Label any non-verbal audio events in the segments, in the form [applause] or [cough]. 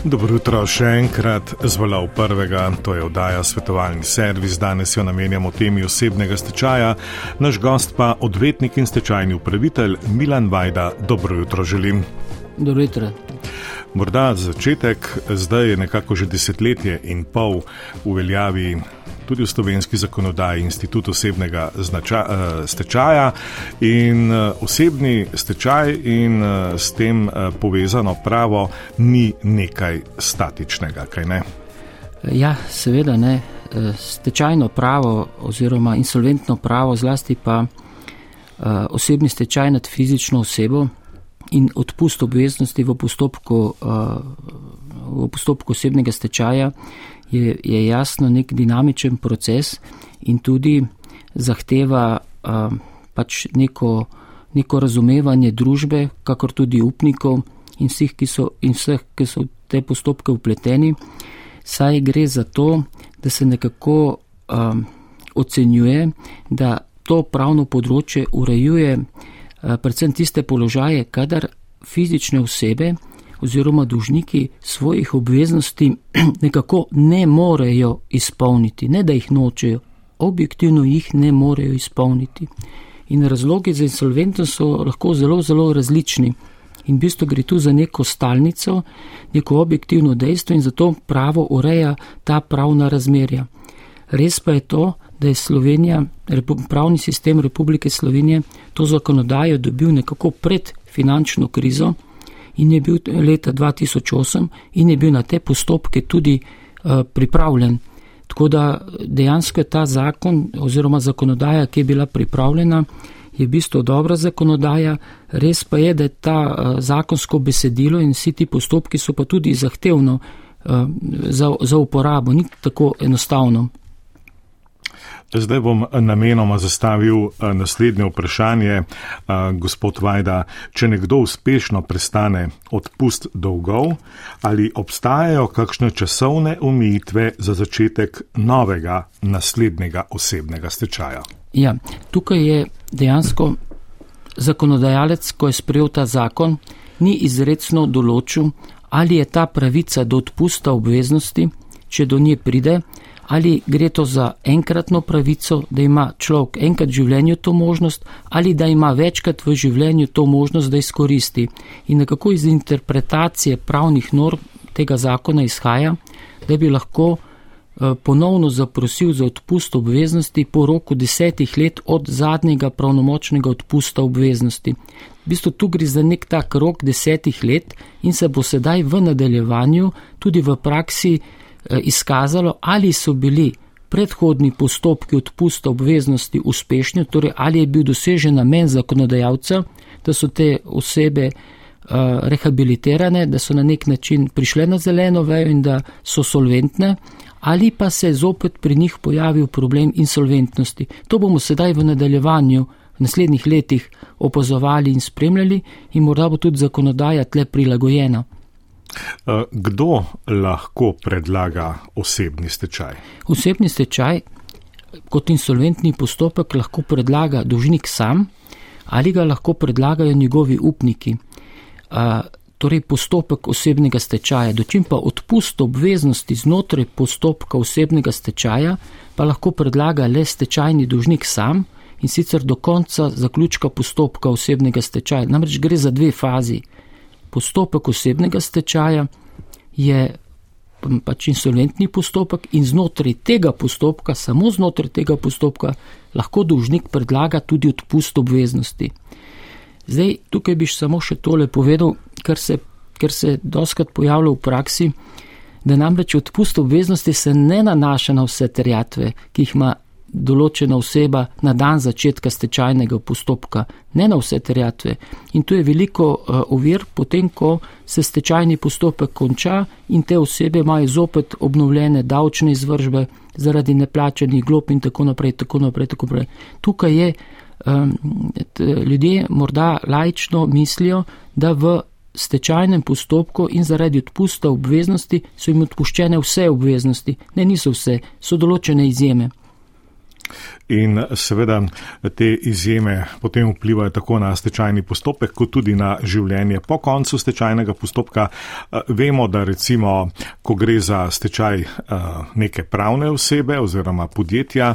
Dobro jutro še enkrat z valov prvega, to je oddaja svetovalni servis. Danes jo namenjamo temi osebnega stečaja, naš gost pa odvetnik in stečajni upravitelj Milan Vajda. Dobro jutro želim. Dobro jutro. Morda za začetek, zdaj je nekako že desetletje in pol v veljavi tudi v slovenski zakonodaji institut osebnega znača, uh, stečaja in uh, osebni stečaj in uh, s tem povezano pravo ni nekaj statičnega, kaj ne? Ja, seveda ne. Stečajno pravo oziroma insolventno pravo, zlasti pa osebni stečaj nad fizično osebo in odpust obveznosti v postopku, v postopku osebnega stečaja je, je jasno nek dinamičen proces in tudi zahteva uh, pač neko, neko razumevanje družbe, kakor tudi upnikov in vseh, ki so, in vseh, ki so v te postopke upleteni. Saj gre za to, da se nekako um, ocenjuje, da to pravno področje urejuje uh, predvsem tiste položaje, kadar fizične osebe oziroma dužniki svojih obveznosti [clears throat] nekako ne morejo izpolniti, ne da jih nočejo, objektivno jih ne morejo izpolniti. In razlogi za insolventnost so lahko zelo, zelo različni. In v bistvu gre tu za neko stalnico, neko objektivno dejstvo in zato pravo ureja ta pravna razmerja. Res pa je to, da je Slovenija, pravni sistem Republike Slovenije, to zakonodajo dobil nekako pred finančno krizo in je bil leta 2008 in je bil na te postopke tudi uh, pripravljen. Tako da dejansko je ta zakon oziroma zakonodaja, ki je bila pripravljena, je v bistvu dobra zakonodaja, res pa je, da je ta uh, zakonsko besedilo in vsi ti postopki so pa tudi zahtevno uh, za, za uporabo, ni tako enostavno. Zdaj bom namenoma zastavil eh, naslednje vprašanje, eh, gospod Vajda. Če nekdo uspešno prestane odpust dolgov, ali obstajajo kakšne časovne omejitve za začetek novega, naslednjega osebnega stečaja? Ja, tukaj je dejansko zakonodajalec, ko je sprejel ta zakon, ni izredno določil, ali je ta pravica do odpusta obveznosti, če do nje pride, ali gre to za enkratno pravico, da ima človek enkrat v življenju to možnost, ali da ima večkrat v življenju to možnost, da izkoristi. In nekako iz interpretacije pravnih norm tega zakona izhaja, da bi lahko eh, ponovno zaprosil za odpust obveznosti po roku desetih let od zadnjega pravnomočnega odpusta obveznosti. V bistvu tu gre za nek tak rok desetih let in se bo sedaj v nadaljevanju tudi v praksi izkazalo, ali so bili predhodni postopki odpusta obveznosti uspešni, torej ali je bil dosežen namen zakonodajalca, da so te osebe uh, rehabilitirane, da so na nek način prišle na zeleno vejo in da so solventne, ali pa se je zopet pri njih pojavil problem insolventnosti. To bomo sedaj v nadaljevanju v naslednjih letih opazovali in spremljali in morda bo tudi zakonodaja tle prilagojena. Eh, kdo lahko predlaga osebni stečaj? Osebni stečaj kot insolventni postopek lahko predlaga dožnik sam ali ga lahko predlagajo njegovi upniki. Eh, torej postopek osebnega stečaja, dočim pa odpust obveznosti znotraj postopka osebnega stečaja, pa lahko predlaga le stečajni dožnik sam in sicer do konca zaključka postopka osebnega stečaja. Namreč gre za dve fazi postopek osebnega stečaja je pač insolventni postopek in znotraj tega postopka, samo znotraj tega postopka, lahko dolžnik predlaga tudi odpust obveznosti. Zdaj, tukaj biš samo še tole povedal, ker se, ker se doskrat pojavlja v praksi, da namreč odpust obveznosti se ne nanaša na vse terjatve, ki jih ima določena oseba na dan začetka stečajnega postopka, ne na vse terjatve. In tu je veliko uh, ovir, potem ko se stečajni postopek konča in te osebe imajo zopet obnovljene davčne izvržbe zaradi neplačenih glob in tako naprej. Tako naprej, tako naprej. Tukaj je, um, ljudje morda lajčno mislijo, da v stečajnem postopku in zaradi odpusta obveznosti so jim odpuščene vse obveznosti. Ne, niso vse, so določene izjeme. In seveda te izjeme potem vplivajo tako na stečajni postopek, kot tudi na življenje po koncu stečajnega postopka. Vemo, da recimo, ko gre za stečaj neke pravne osebe oziroma podjetja,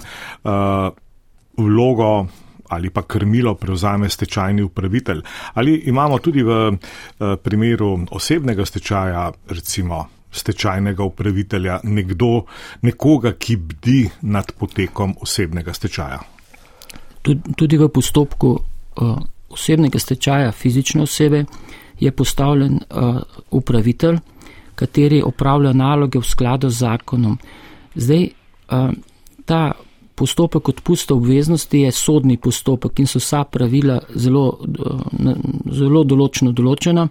vlogo ali pa krmilo prevzame stečajni upravitelj. Ali imamo tudi v primeru osebnega stečaja, recimo stečajnega upravitelja, nekdo, nekoga, ki bdi nad potekom osebnega stečaja. Tudi v postopku uh, osebnega stečaja fizične osebe je postavljen uh, upravitelj, kateri opravlja naloge v skladu z zakonom. Zdaj, uh, ta postopek odpusta obveznosti je sodni postopek in so vsa pravila zelo, uh, zelo določno določena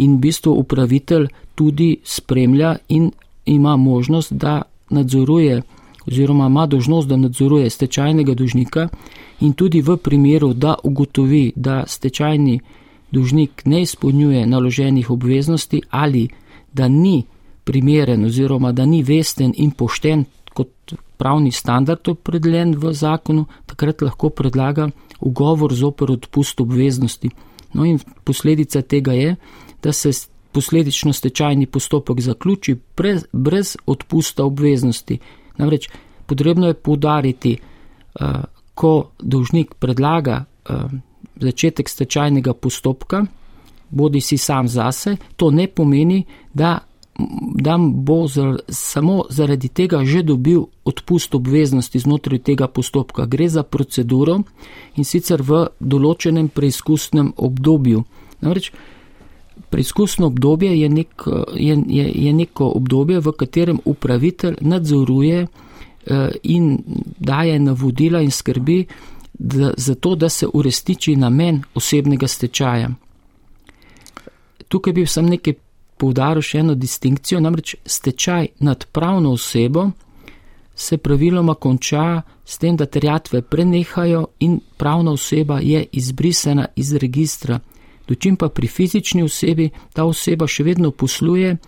in v bistvu upravitelj tudi spremlja in ima možnost, da nadzoruje oziroma ima dožnost, da nadzoruje stečajnega dužnika in tudi v primeru, da ugotovi, da stečajni dužnik ne izpolnjuje naloženih obveznosti ali da ni primeren oziroma da ni vesten in pošten kot pravni standard opredeljen v zakonu, takrat lahko predlaga ugovor zoper odpust obveznosti. No in posledica tega je, da se posledično stečajni postopek zaključi brez, brez odpusta obveznosti. Namreč potrebno je poudariti, uh, ko dolžnik predlaga uh, začetek stečajnega postopka, bodi si sam zase, to ne pomeni, da, da bo zar, samo zaradi tega že dobil odpust obveznosti znotraj tega postopka. Gre za proceduro in sicer v določenem preizkusnem obdobju. Namreč, Preizkusno obdobje je, nek, je, je, je neko obdobje, v katerem upravitelj nadzoruje eh, in daje navodila in skrbi da, za to, da se urestiči namen osebnega stečaja. Tukaj bi sem nekaj poudaril še eno distinkcijo, namreč stečaj nad pravno osebo se praviloma konča s tem, da terjatve prenehajo in pravna oseba je izbrisana iz registra dočim pa pri fizični osebi ta oseba še vedno posluje, eh,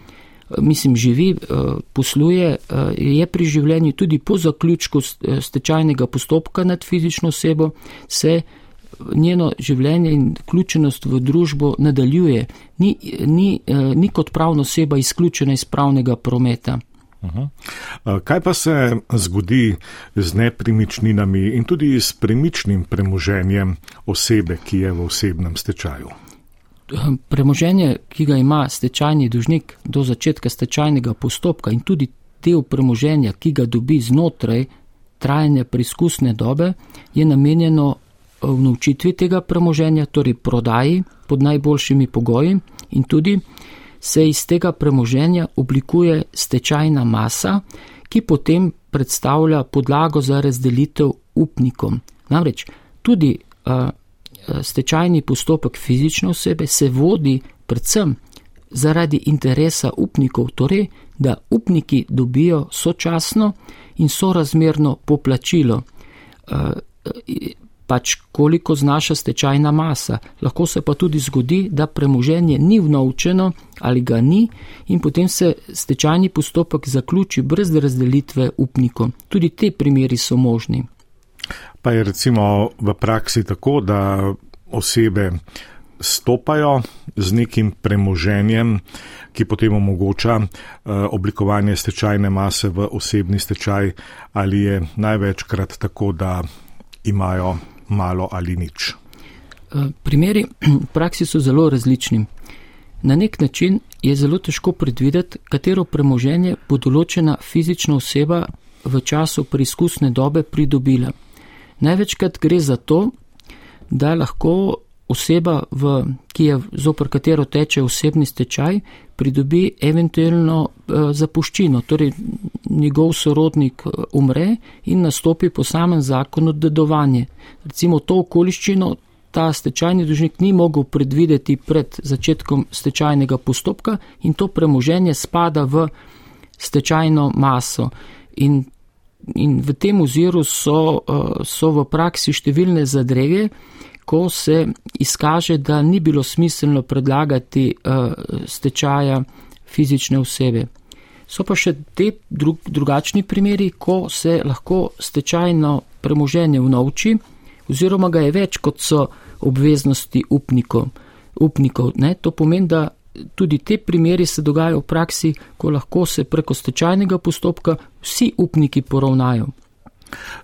mislim, živi, eh, posluje, eh, je pri življenju tudi po zaključku stečajnega postopka nad fizično osebo, se njeno življenje in vključenost v družbo nadaljuje, ni, ni, ni kot pravna oseba izključena iz pravnega prometa. Kaj pa se zgodi z nepremičninami in tudi s premičnim premoženjem osebe, ki je v osebnem stečaju? [clears throat] premoženje, ki ga ima stečajni dužnik do začetka stečajnega postopka in tudi del premoženja, ki ga dobi znotraj trajanja preizkusne dobe, je namenjeno vnovčitvi tega premoženja, torej prodaji pod najboljšimi pogoji in tudi se iz tega premoženja oblikuje stečajna masa, ki potem predstavlja podlago za razdelitev upnikom. Namreč tudi uh, Eh, stečajni postopek fizične osebe se vodi predvsem zaradi interesa upnikov, torej, da upniki dobijo sočasno in sorazmerno poplačilo, eh, pač koliko znaša stečajna masa. Lahko se pa tudi zgodi, da premoženje ni vnovčeno ali ga ni in potem se stečajni postopek zaključi brez razdelitve upnikom. Tudi te primeri so možni. Pa je recimo v praksi tako, da osebe stopajo z nekim premoženjem, ki potem omogoča eh, oblikovanje stečajne mase v osebni stečaj, ali je največkrat tako, da imajo malo ali nič. Eh, primeri [clears throat] v praksi so zelo različni. Na nek način je zelo težko predvideti, katero premoženje bo določena fizična oseba v času preizkusne dobe pridobila. Največkrat gre za to, da lahko oseba, v, ki je zopr katero teče osebni stečaj, pridobi eventualno uh, zapuščino, torej njegov sorodnik uh, umre in nastopi po samem zakonu dedovanje. Recimo to okoliščino ta stečajni dužnik ni mogel predvideti pred začetkom stečajnega postopka in to premoženje spada v stečajno maso. In In v tem oziru so, eh, so v praksi številne zadrege, ko se izkaže, da ni bilo smiselno predlagati eh, stečaja fizične osebe. So pa še te drug, drugačni primeri, ko se lahko stečajno premoženje vnovči, oziroma ga je več, kot so obveznosti upnikov. upnikov to pomeni, da tudi te primeri se dogajajo v praksi, ko lahko se preko stečajnega postopka vsi upniki poravnajo.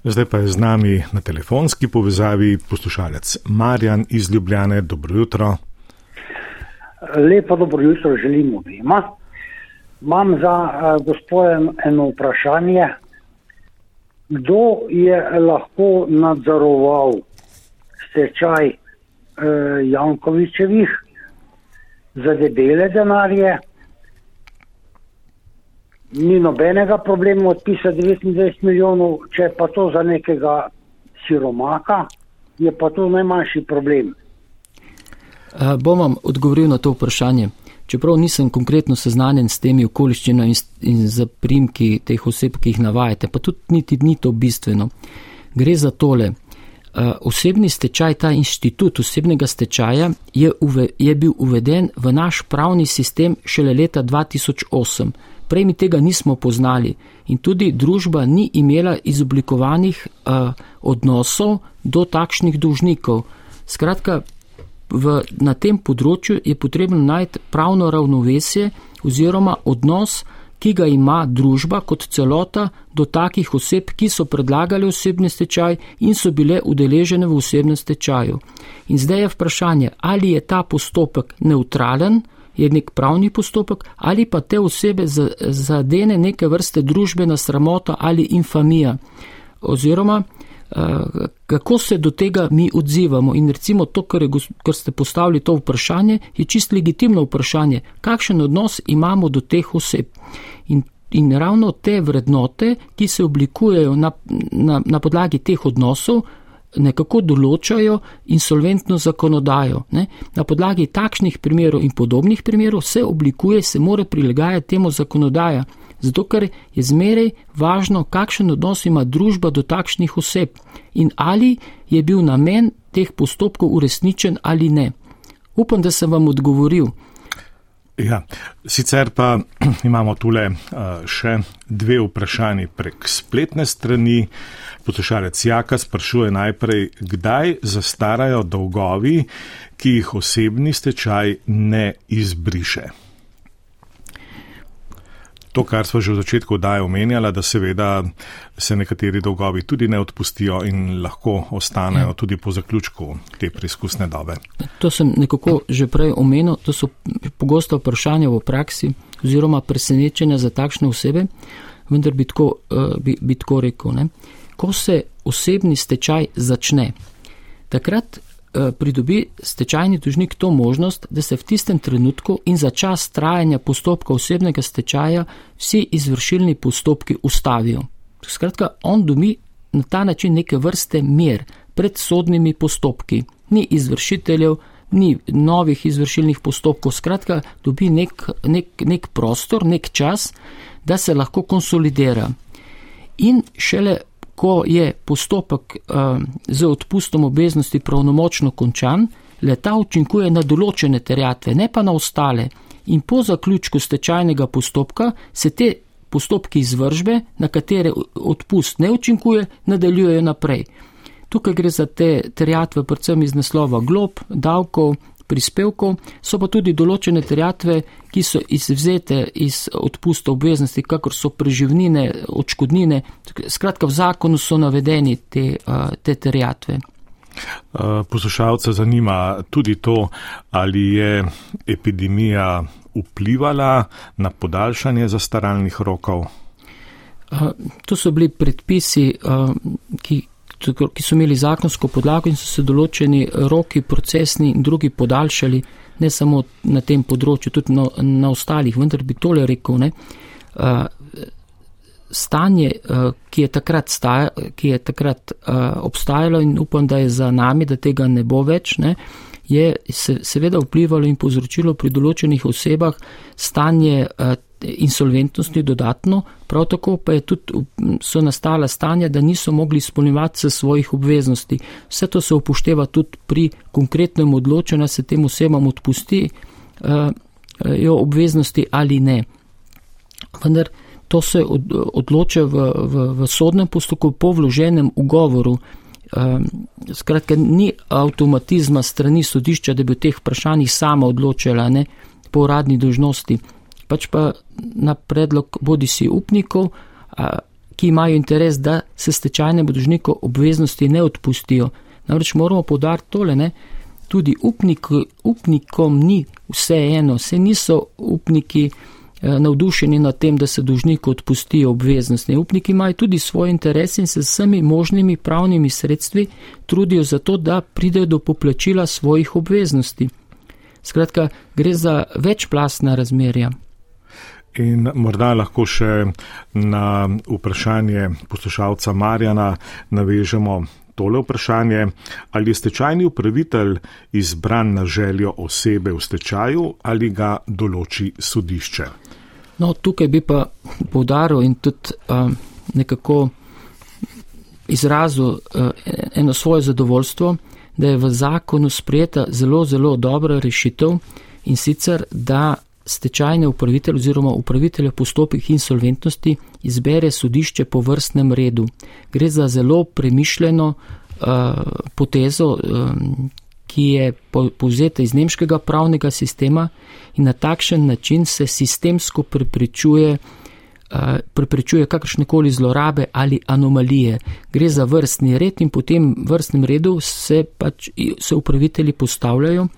Zdaj pa je z nami na telefonski povezavi poslušalec Marjan iz Ljubljane. Dobro jutro. Lepo dobro jutro želim obima. Imam za uh, gospodin eno vprašanje. Kdo je lahko nadzoroval stečaj uh, Jankovičevih za debele denarje? Ni nobenega problema odpisati 29 milijonov, če pa to za nekega siromaka, je pa to najmanjši problem. Uh, bom vam odgovoril na to vprašanje. Čeprav nisem konkretno seznanjen s temi okoliščinami in, in zaprimki teh oseb, ki jih navajate, pa tudi niti ni to bistveno. Gre za tole. Uh, osebni stečaj, ta inštitut osebnega stečaja je, uve, je bil uveden v naš pravni sistem šele leta 2008 prej mi tega nismo poznali in tudi družba ni imela izoblikovanih uh, odnosov do takšnih dolžnikov. Skratka, v, na tem področju je potrebno najti pravno ravnovesje oziroma odnos, ki ga ima družba kot celota do takih oseb, ki so predlagali osebni stečaj in so bile udeležene v osebnem stečaju. In zdaj je vprašanje, ali je ta postopek neutralen, je nek pravni postopek ali pa te osebe zadene neke vrste družbena sramota ali infamija. Oziroma, eh, kako se do tega mi odzivamo. In recimo to, kar, je, kar ste postavili to vprašanje, je čist legitimno vprašanje, kakšen odnos imamo do teh oseb. In, in ravno te vrednote, ki se oblikujejo na, na, na podlagi teh odnosov, nekako določajo insolventno zakonodajo. Ne? Na podlagi takšnih primerov in podobnih primerov se oblikuje, se mora prilagajati temu zakonodaja, zato ker je zmeraj važno, kakšen odnos ima družba do takšnih oseb in ali je bil namen teh postopkov uresničen ali ne. Upam, da sem vam odgovoril. Ja, sicer pa [clears throat] imamo tule še dve vprašanji prek spletne strani. Poslušalec Jaka sprašuje najprej, kdaj zastarajo dolgovi, ki jih osebni stečaj ne izbriše. To, kar smo že v začetku daje omenjala, da seveda se nekateri dolgovi tudi ne odpustijo in lahko ostanejo ja. tudi po zaključku te preizkusne dobe. To sem nekako že prej omenil, to so pogosto vprašanja v praksi oziroma presenečenja za takšne osebe, vendar bi tako, uh, bi, bi tako rekel, ne? ko se osebni stečaj začne, takrat Eh, pridobi stečajni dužnik to možnost, da se v tistem trenutku in za čas trajanja postopka osebnega stečaja vsi izvršilni postopki ustavijo. Skratka, on dobi na ta način neke vrste mir pred sodnimi postopki. Ni izvršiteljev, ni novih izvršilnih postopkov, skratka, dobi nek, nek, nek prostor, nek čas, da se lahko konsolidira. In šele ko je postopek uh, z odpustom obveznosti pravnomočno končan, leta učinkuje na določene terjatve, ne pa na ostale. In po zaključku stečajnega postopka se te postopki izvržbe, na katere odpust ne učinkuje, nadaljujejo naprej. Tukaj gre za te terjatve predvsem iz naslova glob, davkov, prispevkov, so pa tudi določene terjatve, ki so izvzete iz odpusta obveznosti, kakor so preživnine, odškodnine. Skratka, v zakonu so navedeni te, te terjatve. Poslušalce zanima tudi to, ali je epidemija vplivala na podaljšanje zastaralnih rokov. To so bili predpisi, ki, ki so imeli zakonsko podlago in so se določeni roki, procesni in drugi podaljšali, ne samo na tem področju, tudi na, na ostalih. Vendar bi tole rekel, ne, stanje, ki je takrat, staja, ki je takrat obstajalo in upam, da je za nami, da tega ne bo več, ne, je se, seveda vplivalo in povzročilo pri določenih osebah stanje insolventnosti dodatno, prav tako pa je tudi, so nastala stanja, da niso mogli izpolnjevati svojih obveznosti. Vse to se upošteva tudi pri konkretnem odločanju, da se tem osebam odpusti uh, jo obveznosti ali ne. vendar to se odloča v, v, v sodnem postopku po vloženem ugovoru. Um, skratka, ni avtomatizma strani sodišča, da bi v teh vprašanjih sama odločila ne, po uradni dožnosti, pač pa na predlog bodi si upnikov, ki imajo interes, da se stečajnemu dožniku obveznosti ne odpustijo. Namreč moramo podariti tole, ne, tudi upnik, upnikom ni vse eno, se niso upniki. Eh, navdušeni nad tem, da se dužniku odpustijo obveznosti. Upniki imajo tudi svoje interese in se vsemi možnimi pravnimi sredstvi trudijo za to, da pridejo do poplačila svojih obveznosti. Skratka, gre za večplastna razmerja. In morda lahko še na vprašanje poslušalca Marjana navežemo tole vprašanje, ali je stečajni upravitelj izbran na željo osebe v stečaju ali ga določi sodišče. No, tukaj bi pa povdaril in tudi uh, nekako izrazil uh, eno svoje zadovoljstvo, da je v zakonu sprejeta zelo, zelo dobra rešitev in sicer, da stečajne upravitelj oziroma upravitelja postopih insolventnosti izbere sodišče po vrstnem redu. Gre za zelo premišljeno uh, potezo, um, ki je povzeta iz nemškega pravnega sistema in na takšen način se sistemsko preprečuje, uh, preprečuje kakršnekoli zlorabe ali anomalije. Gre za vrstni red in po tem vrstnem redu se pač se upravitelji postavljajo,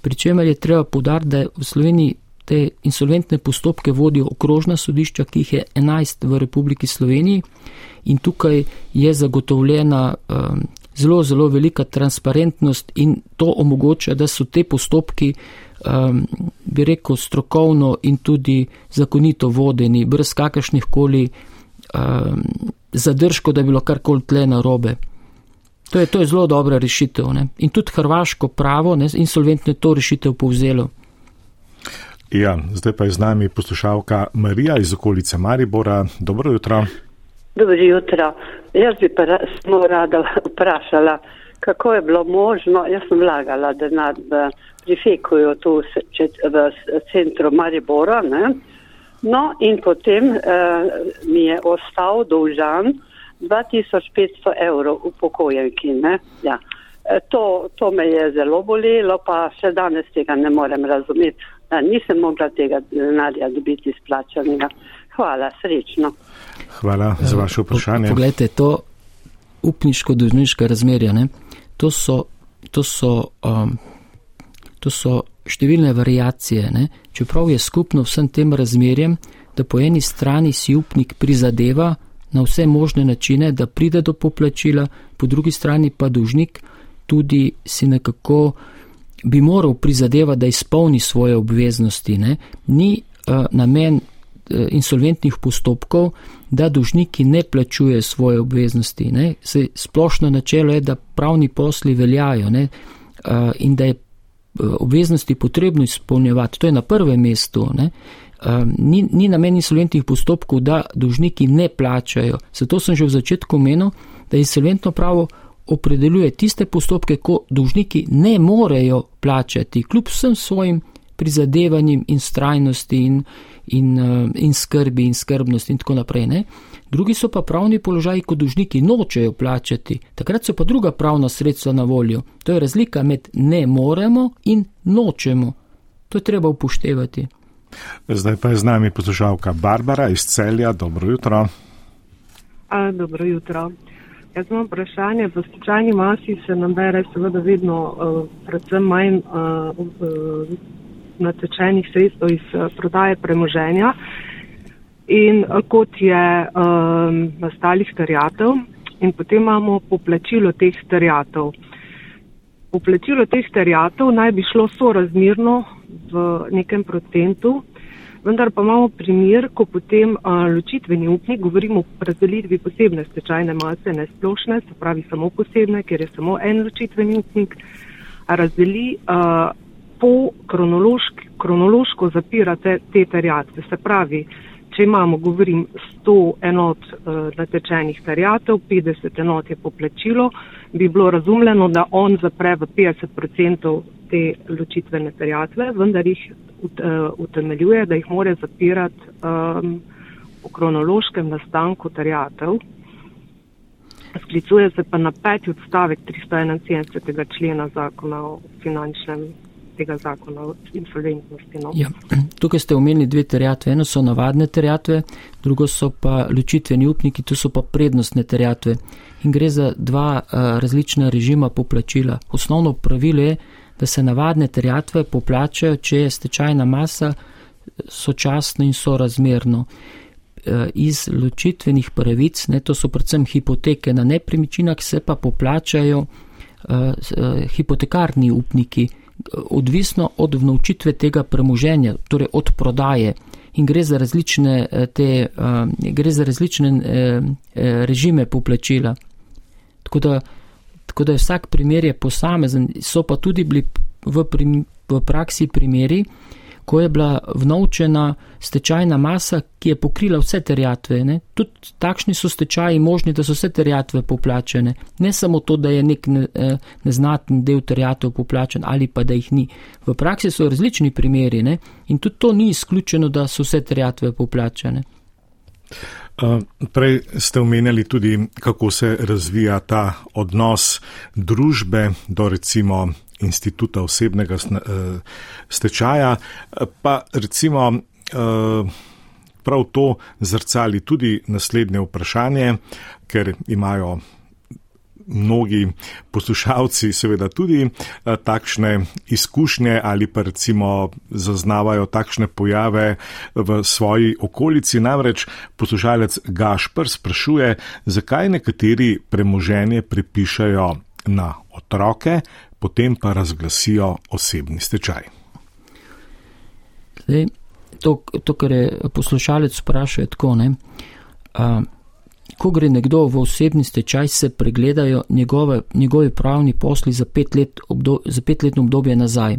pri čemer je treba podariti, da v Sloveniji te insolventne postopke vodijo okrožna sodišča, ki jih je 11 v Republiki Sloveniji in tukaj je zagotovljena um, zelo, zelo velika transparentnost in to omogoča, da so te postopki, um, bi rekel, strokovno in tudi zakonito vodeni, brez kakršnih koli um, zadržkov, da bi bilo karkoli tle na robe. To je, to je zelo dobra rešitev. Ne? In tudi hrvaško pravo, ne, insolventno je to rešitev povzelo. Ja, zdaj pa je z nami poslušalka Marija iz okolice Maribora. Dobro jutro. Dobro jutro. Jaz bi pa samo rada vprašala, kako je bilo možno, jaz sem vlagala denar v prefekujo tu v centru Maribora, ne? no in potem eh, mi je ostal dolžan 2500 evrov upokojenki. Ja. E, to, to me je zelo bolelo, pa še danes tega ne morem razumeti. Da, nisem mogla tega denarja dobiti izplačanega. Hvala, srečno. Hvala za vaše vprašanje. Poglejte, to upniško-dužniško razmerje, ne? to so, to so, um, to so številne variacije. Ne? Čeprav je skupno vsem tem razmerjem, da po eni strani si upnik prizadeva na vse možne načine, da pride do poplačila, po drugi strani pa dužnik tudi si nekako bi moral prizadevati, da izpolni svoje obveznosti. Ne? Ni uh, namen Eh, insolventnih postopkov, da dužniki ne plačuje svoje obveznosti. Ne. Se, splošno načelo je, da pravni posli veljajo ne, uh, in da je eh, obveznosti potrebno izpolnjevati. To je na prvem mestu. Ne. Um, ni, ni namen insolventnih postopkov, da dužniki ne plačajo. Zato sem že v začetku menil, da insolventno pravo opredeljuje tiste postopke, ko dužniki ne morejo plačati, kljub vsem svojim prizadevanjem in strajnosti in, in, uh, in skrbi in skrbnosti in tako naprej. Ne? Drugi so pa pravni položaji, ko dužniki nočejo plačati, takrat so pa druga pravna sredstva na voljo. To je razlika med ne moremo in nočemo. To je treba upoštevati. Zdaj pa je z nami poslušalka Barbara iz Celja. Dobro jutro. A, dobro jutro. Jaz imam vprašanje. V stečajni masi se nam bere seveda vedno uh, predvsem manj uh, uh, natečenih sredstev iz uh, prodaje premoženja in uh, kot je um, nastalih terjatev in potem imamo poplačilo teh terjatev. Poplačilo teh terjatev naj bi šlo sorazmerno v nekem procentu, vendar pa imamo primer, ko potem uh, ločitveni upnik, govorimo o razdelitvi posebne stečajne mase, ne splošne, se pravi samo posebne, ker je samo en ločitveni upnik, razdeli uh, po kronološko zapirate te terjatve. Se pravi, če imamo, govorim, 100 enot uh, natečenih terjatev, 50 enot je poplačilo, bi bilo razumljeno, da on zapre v 50% te ločitvene terjatve, vendar jih ut, uh, utemeljuje, da jih more zapirati um, o kronološkem nastanku terjatev, sklicuje se pa na peti odstavek 371. člena zakona o finančnem tega zakona o insolventnosti. No. Ja, tukaj ste omenili dve terjatve. Eno so navadne terjatve, drugo so pa ločitveni upniki, to so pa prednostne terjatve. In gre za dva uh, različna režima poplačila. Osnovno pravilo je, da se navadne terjatve poplačajo, če je stečajna masa sočasno in sorazmerno. Eh, iz ločitvenih pravic, ne, to so predvsem hipoteke na nepremičninah, se pa poplačajo uh, hipotekarni upniki, odvisno od vnovčitve tega premoženja, torej od prodaje. In gre za različne, te, uh, gre za različne uh, režime poplačila. Tako da, tako da vsak primer je posamezen, so pa tudi bili v, prim, v praksi primeri, ko je bila vnovčena stečajna masa, ki je pokrila vse terjatve. Ne? Tudi takšni so stečaji možni, da so vse terjatve poplačene. Ne samo to, da je nek ne, eh, neznaten del terjatev poplačen ali pa da jih ni. V praksi so različni primeri ne? in tudi to ni izključeno, da so vse terjatve poplačene. Uh, prej ste omenjali tudi, kako se razvija ta odnos družbe do recimo instituta osebnega eh, stečaja, pa recimo eh, prav to zrcali tudi naslednje vprašanje, ker imajo mnogi poslušalci seveda tudi eh, takšne izkušnje ali pa recimo zaznavajo takšne pojave v svoji okolici. Namreč poslušalec Gašpr sprašuje, zakaj nekateri premoženje pripišajo na otroke, potem pa razglasijo osebni stečaj. Zdaj, to, to, kar je poslušalec vprašal, je tako. Ne? A, ko gre nekdo v osebni stečaj, se pregledajo njegove, njegove pravni posli za, pet let obdo, za petletno obdobje nazaj.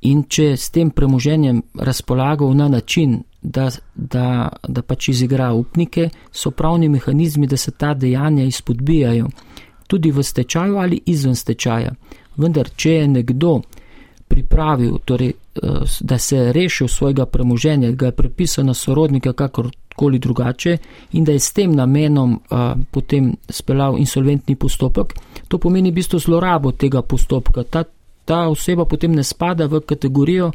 In če s tem premoženjem razpolagal na način, da, da, da pač izigra upnike, so pravni mehanizmi, da se ta dejanja izpodbijajo, tudi v stečaju ali izven stečaja. Vendar, če je nekdo pripravil, torej, eh, da se je rešil svojega premoženja, ga je prepisal na sorodnika kakorkoli drugače in da je s tem namenom a, eh, potem speljal insolventni postopek, to pomeni v bistvu zlorabo tega postopka. Ta, ta oseba potem ne spada v kategorijo,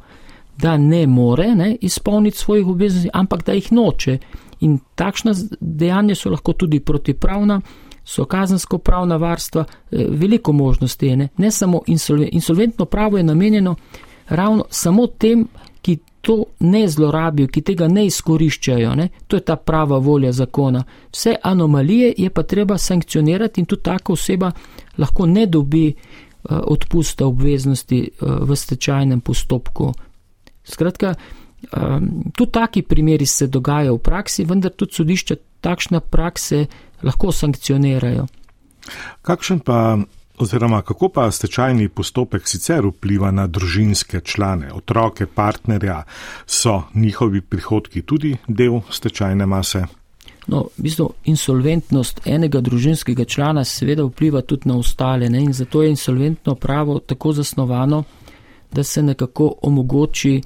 da ne more ne, izpolniti svojih obveznosti, ampak da jih noče. In takšna dejanja so lahko tudi protipravna so kazensko pravna varstva, eh, veliko možnosti ne, ne samo insolvent. Insolventno pravo je namenjeno ravno samo tem, ki to ne zlorabijo, ki tega ne izkoriščajo, ne. to je ta prava volja zakona. Vse anomalije je pa treba sankcionirati in tudi taka oseba lahko ne dobi uh, odpusta obveznosti uh, v stečajnem postopku. Skratka, um, tudi taki primeri se dogajajo v praksi, vendar tudi sodišča takšne prakse lahko sankcionirajo. Kakšen pa, oziroma kako pa stečajni postopek sicer vpliva na družinske člane, otroke, partnerja, so njihovi prihodki tudi del stečajne mase? No, v bistvu insolventnost enega družinskega člana seveda vpliva tudi na ostale ne? in zato je insolventno pravo tako zasnovano, da se nekako omogoči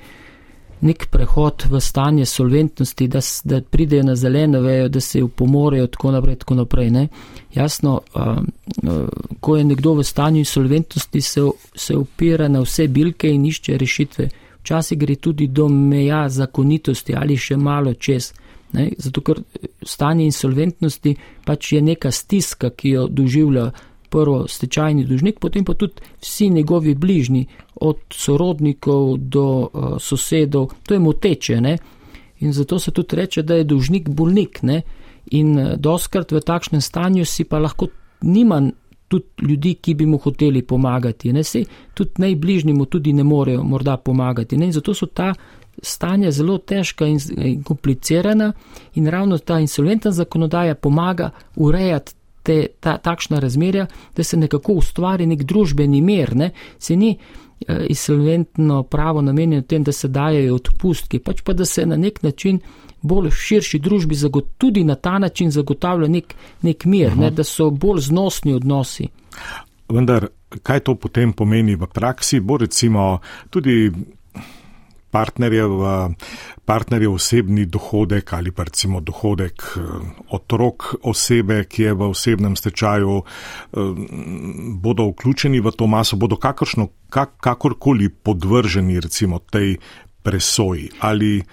nek prehod v stanje solventnosti, da, da pridejo na zeleno vejo, da se jo pomorejo, tako naprej. Tako naprej Jasno, uh, uh, ko je nekdo v stanju insolventnosti, se, se opira na vse bilke in išče rešitve. Včasih gre tudi do meja zakonitosti ali še malo čez. Ne? Zato, ker stanje insolventnosti pač je neka stiska, ki jo doživlja prvo stečajni dužnik, potem pa tudi vsi njegovi bližnji, od sorodnikov do uh, sosedov, to je moteče. Ne? In zato se tudi reče, da je dužnik bolnik. Ne? In uh, doskrat v takšnem stanju si pa lahko nima tudi ljudi, ki bi mu hoteli pomagati. Ne? Se tudi najbližnji mu tudi ne morejo morda pomagati. Ne? In zato so ta stanja zelo težka in, in komplicirana in ravno ta insolventna zakonodaja pomaga urejati te, ta, takšna razmerja, da se nekako ustvari nek družbeni mir. Ne? Se ni eh, insolventno pravo namenjeno tem, da se dajo odpustki, pač pa da se na nek način bolj širši družbi tudi na ta način zagotavlja nek, nek mir, ne? da so bolj znosni odnosi. Vendar, kaj to potem pomeni v praksi, bo recimo tudi partnerjev, partnerjev osebni dohodek ali pa recimo dohodek otrok osebe, ki je v osebnem stečaju, bodo vključeni v to maso, bodo kakršno, kak, kakorkoli podvrženi recimo tej presoji ali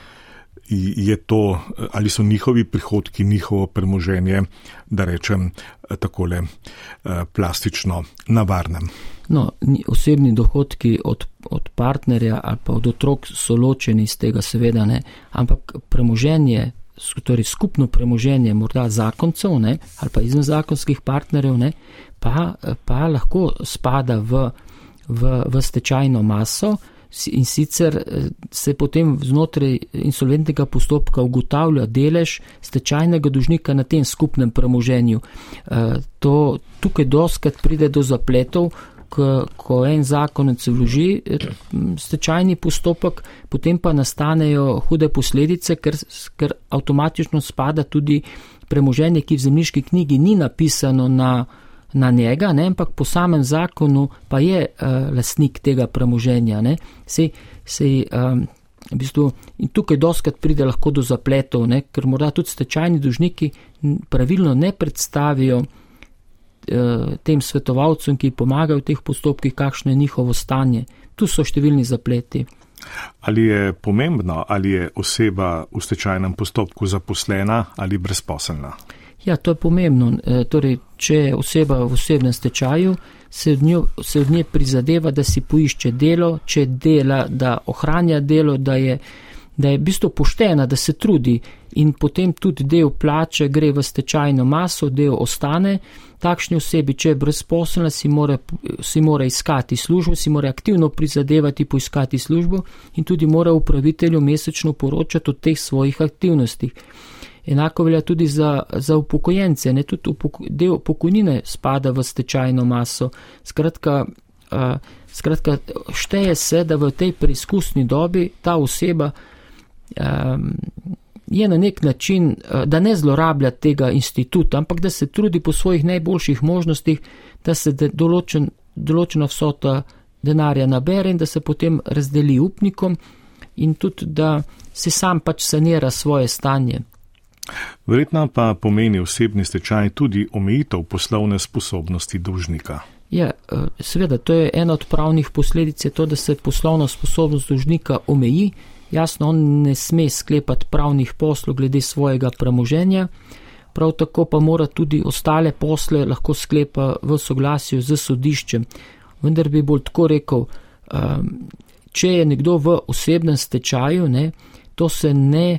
je to, ali so njihovi prihodki, njihovo premoženje, da rečem takole eh, plastično, na varnem. No, osebni dohodki od, od partnerja ali pa od otrok so ločeni iz tega, seveda ne, ampak premoženje, torej skupno premoženje morda zakoncev ne, ali pa izvenzakonskih partnerjev, ne, pa, pa lahko spada v, v, v stečajno maso in sicer se potem znotraj insolventnega postopka ugotavlja delež stečajnega dužnika na tem skupnem premoženju. Eh, to, tukaj doskrat pride do zapletov, ko en zakonec vloži eh, stečajni postopek, potem pa nastanejo hude posledice, ker, ker avtomatično spada tudi premoženje, ki v zemljiški knjigi ni napisano na na njega, ne, ampak po samem zakonu pa je uh, lasnik tega premoženja. Sej, sej, um, v bistvu, in tukaj doskrat pride lahko do zapletov, ne, ker morda tudi stečajni dužniki pravilno ne predstavijo tem svetovalcem, ki pomagajo v teh postopkih, kakšno je njihovo stanje. Tu so številni zapleti. Ali je pomembno, ali je oseba v stečajnem postopku zaposlena ali brezposelna? Ja, to je pomembno. E, torej, če je oseba v osebnem stečaju, se od, njo, se od nje prizadeva, da si poišče delo, če dela, da ohranja delo, da je, da je v bistvu poštena, da se trudi in potem tudi del plače gre v stečajno maso, del ostane. Takšni osebi, če je brezposelna, si mora, si mora iskati službo, si mora aktivno prizadevati poiskati službo in tudi mora upravitelju mesečno poročati o teh svojih aktivnostih. Enako velja tudi za, za upokojence, ne tudi upoko, del pokojnine spada v stečajno maso. Skratka, uh, skratka, šteje se, da v tej preizkusni dobi ta oseba um, je na nek način, uh, da ne zlorablja tega instituta, ampak da se trudi po svojih najboljših možnostih, da se de, določen, določena vsota denarja nabere in da se potem razdeli upnikom in tudi, da se sam pač sanira svoje stanje. Verjetno pa pomeni osebni stečaj tudi omejitev poslovne sposobnosti dolžnika. Ja, eh, seveda, to je ena od pravnih posledic, to, da se poslovna sposobnost dolžnika omeji. Jasno, on ne sme sklepati pravnih poslov glede svojega premoženja, prav tako pa mora tudi ostale posle lahko sklepa v soglasju z sodiščem. Vendar bi bolj tako rekel, ehm, če je nekdo v osebnem stečaju, ne, to se ne,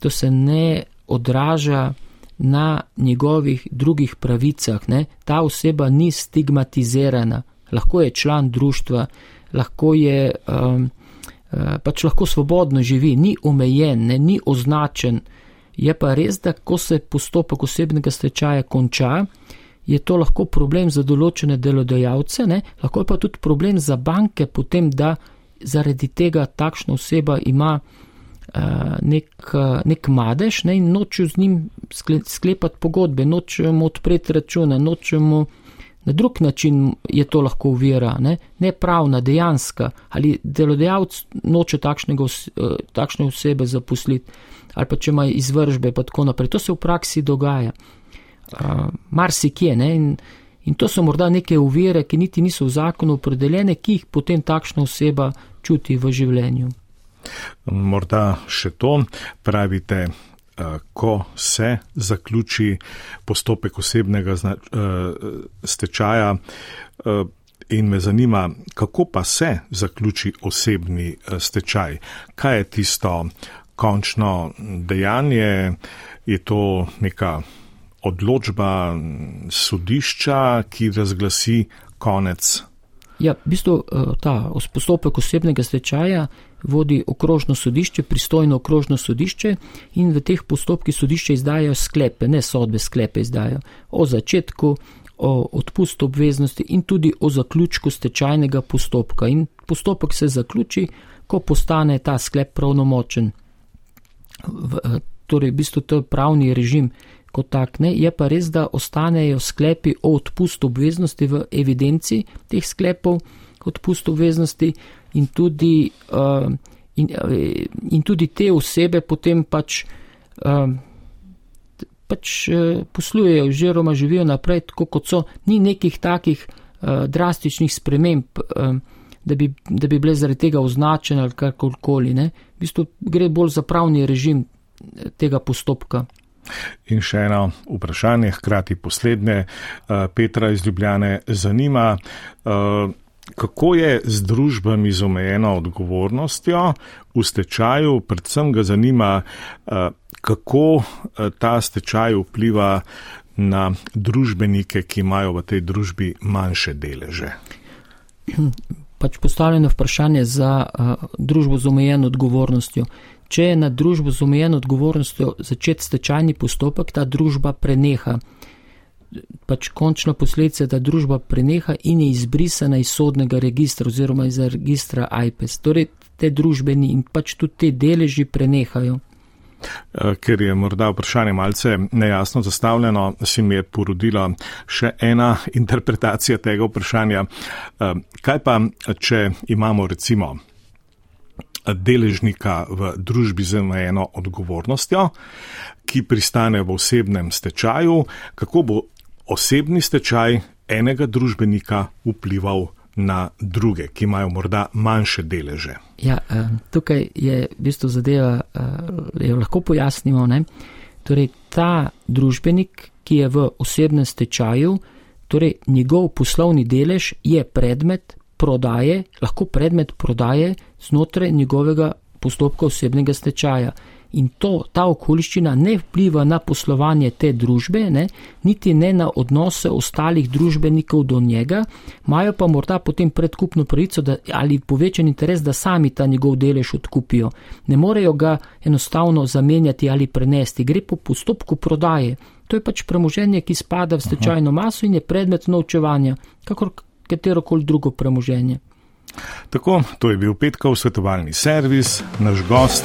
to se ne odraža na njegovih drugih pravicah. Ne? Ta oseba ni stigmatizirana, lahko je član društva, lahko je um, pač lahko svobodno živi, ni omejen, ne? ni označen. Je pa res, da ko se postopek osebnega stečaja konča, je to lahko problem za določene delodajalce, ne? lahko je pa tudi problem za banke, potem da zaradi tega takšna oseba ima Eh, nek, eh, nek madež ne, in nočejo z njim sklepati pogodbe, nočejo mu odpreti račune, nočejo mu na drug način je to lahko uvira, ne, ne pravna, dejanska, ali delodajalec noče takšnega, eh, takšne osebe zaposliti, ali pa če ima izvržbe, pa tako naprej. To se v praksi dogaja. Uh, Mar si kje, ne, in, in to so morda neke uvire, ki niti niso v zakonu opredeljene, ki jih potem takšna oseba čuti v življenju. Morda še to pravite, ko se zaključi postopek osebnega eh, stečaja. Eh, in me zanima, kako pa se zaključi osebni stečaj? Kaj je tisto končno dejanje? Je to neka odločba sodišča, ki razglasi konec? Ja, v bistvu ta postopek osebnega stečaja vodi okrožno sodišče, pristojno okrožno sodišče in v teh postopkih sodišče izdajo sklepe, ne sodbe sklepe izdajo o začetku, o odpustu obveznosti in tudi o zaključku stečajnega postopka. In postopek se zaključi, ko postane ta sklep pravnomočen. V, eh, torej, v bistvu to je pravni režim kot tak, ne, je pa res, da ostanejo sklepi o odpustu obveznosti v evidenci teh sklepov odpustu obveznosti in tudi uh, In, in tudi te osebe potem pač, um, pač uh, poslujejo oziroma živijo naprej, tako kot so, ni nekih takih uh, drastičnih sprememb, um, da, bi, da bi bile zaradi tega označene ali karkoli. V bistvu gre bolj za pravni režim tega postopka. In še eno vprašanje, hkrati poslednje, uh, Petra iz Ljubljane zanima. Uh, Kako je z družbami z omejeno odgovornostjo v stečaju, predvsem ga zanima, eh, kako eh, ta stečaj vpliva na družbenike, ki imajo v tej družbi manjše deleže? Pač postavljeno vprašanje za uh, družbo z omejeno odgovornostjo. Če je na družbo z omejeno odgovornostjo začet stečajni postopek, ta družba preneha pač končna posledica, da družba preneha in je izbrisana iz sodnega registra oziroma iz registra IPES. Torej, te družbeni in pač tudi te deleži prenehajo. Eh, ker je morda vprašanje malce nejasno zastavljeno, si mi je porodila še ena [laughs] interpretacija tega vprašanja. Eh, kaj pa, če imamo recimo deležnika v družbi z omejeno odgovornostjo, ki pristane v osebnem stečaju, kako bo osebni stečaj enega družbenika vplival na druge, ki imajo morda manjše deleže. Ja, eh, tukaj je v bistvu zadeva, eh, jo lahko pojasnimo. Ne? Torej, ta družbenik, ki je v osebnem stečaju, torej njegov poslovni delež je predmet prodaje, lahko predmet prodaje znotraj njegovega postopka osebnega stečaja in to, ta okoliščina ne vpliva na poslovanje te družbe, ne, niti ne na odnose ostalih družbenikov do njega, imajo pa morda potem predkupno pravico da, ali povečen interes, da sami ta njegov delež odkupijo. Ne morejo ga enostavno zamenjati ali prenesti, gre po postopku prodaje. To je pač premoženje, ki spada v stečajno maso in je predmet novčevanja, kakor katero koli drugo premoženje. Tako, to je bil petkov svetovalni servis, naš gost,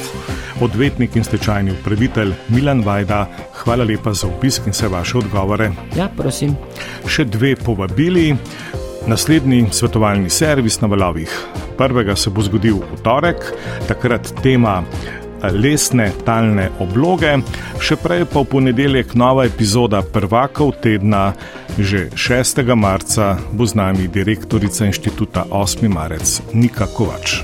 odvetnik in stečajni upravitelj Milan Vajda. Hvala lepa za obisk in vse vaše odgovore. Ja, prosim. Še dve povabili. Naslednji svetovalni servis na valovih. Prvega se bo zgodil v torek, takrat tema lesne talne obloge, še prej pa v ponedeljek nova epizoda prvakov tedna, že 6. marca bo z nami direktorica inštituta 8. marec Nika Kovač.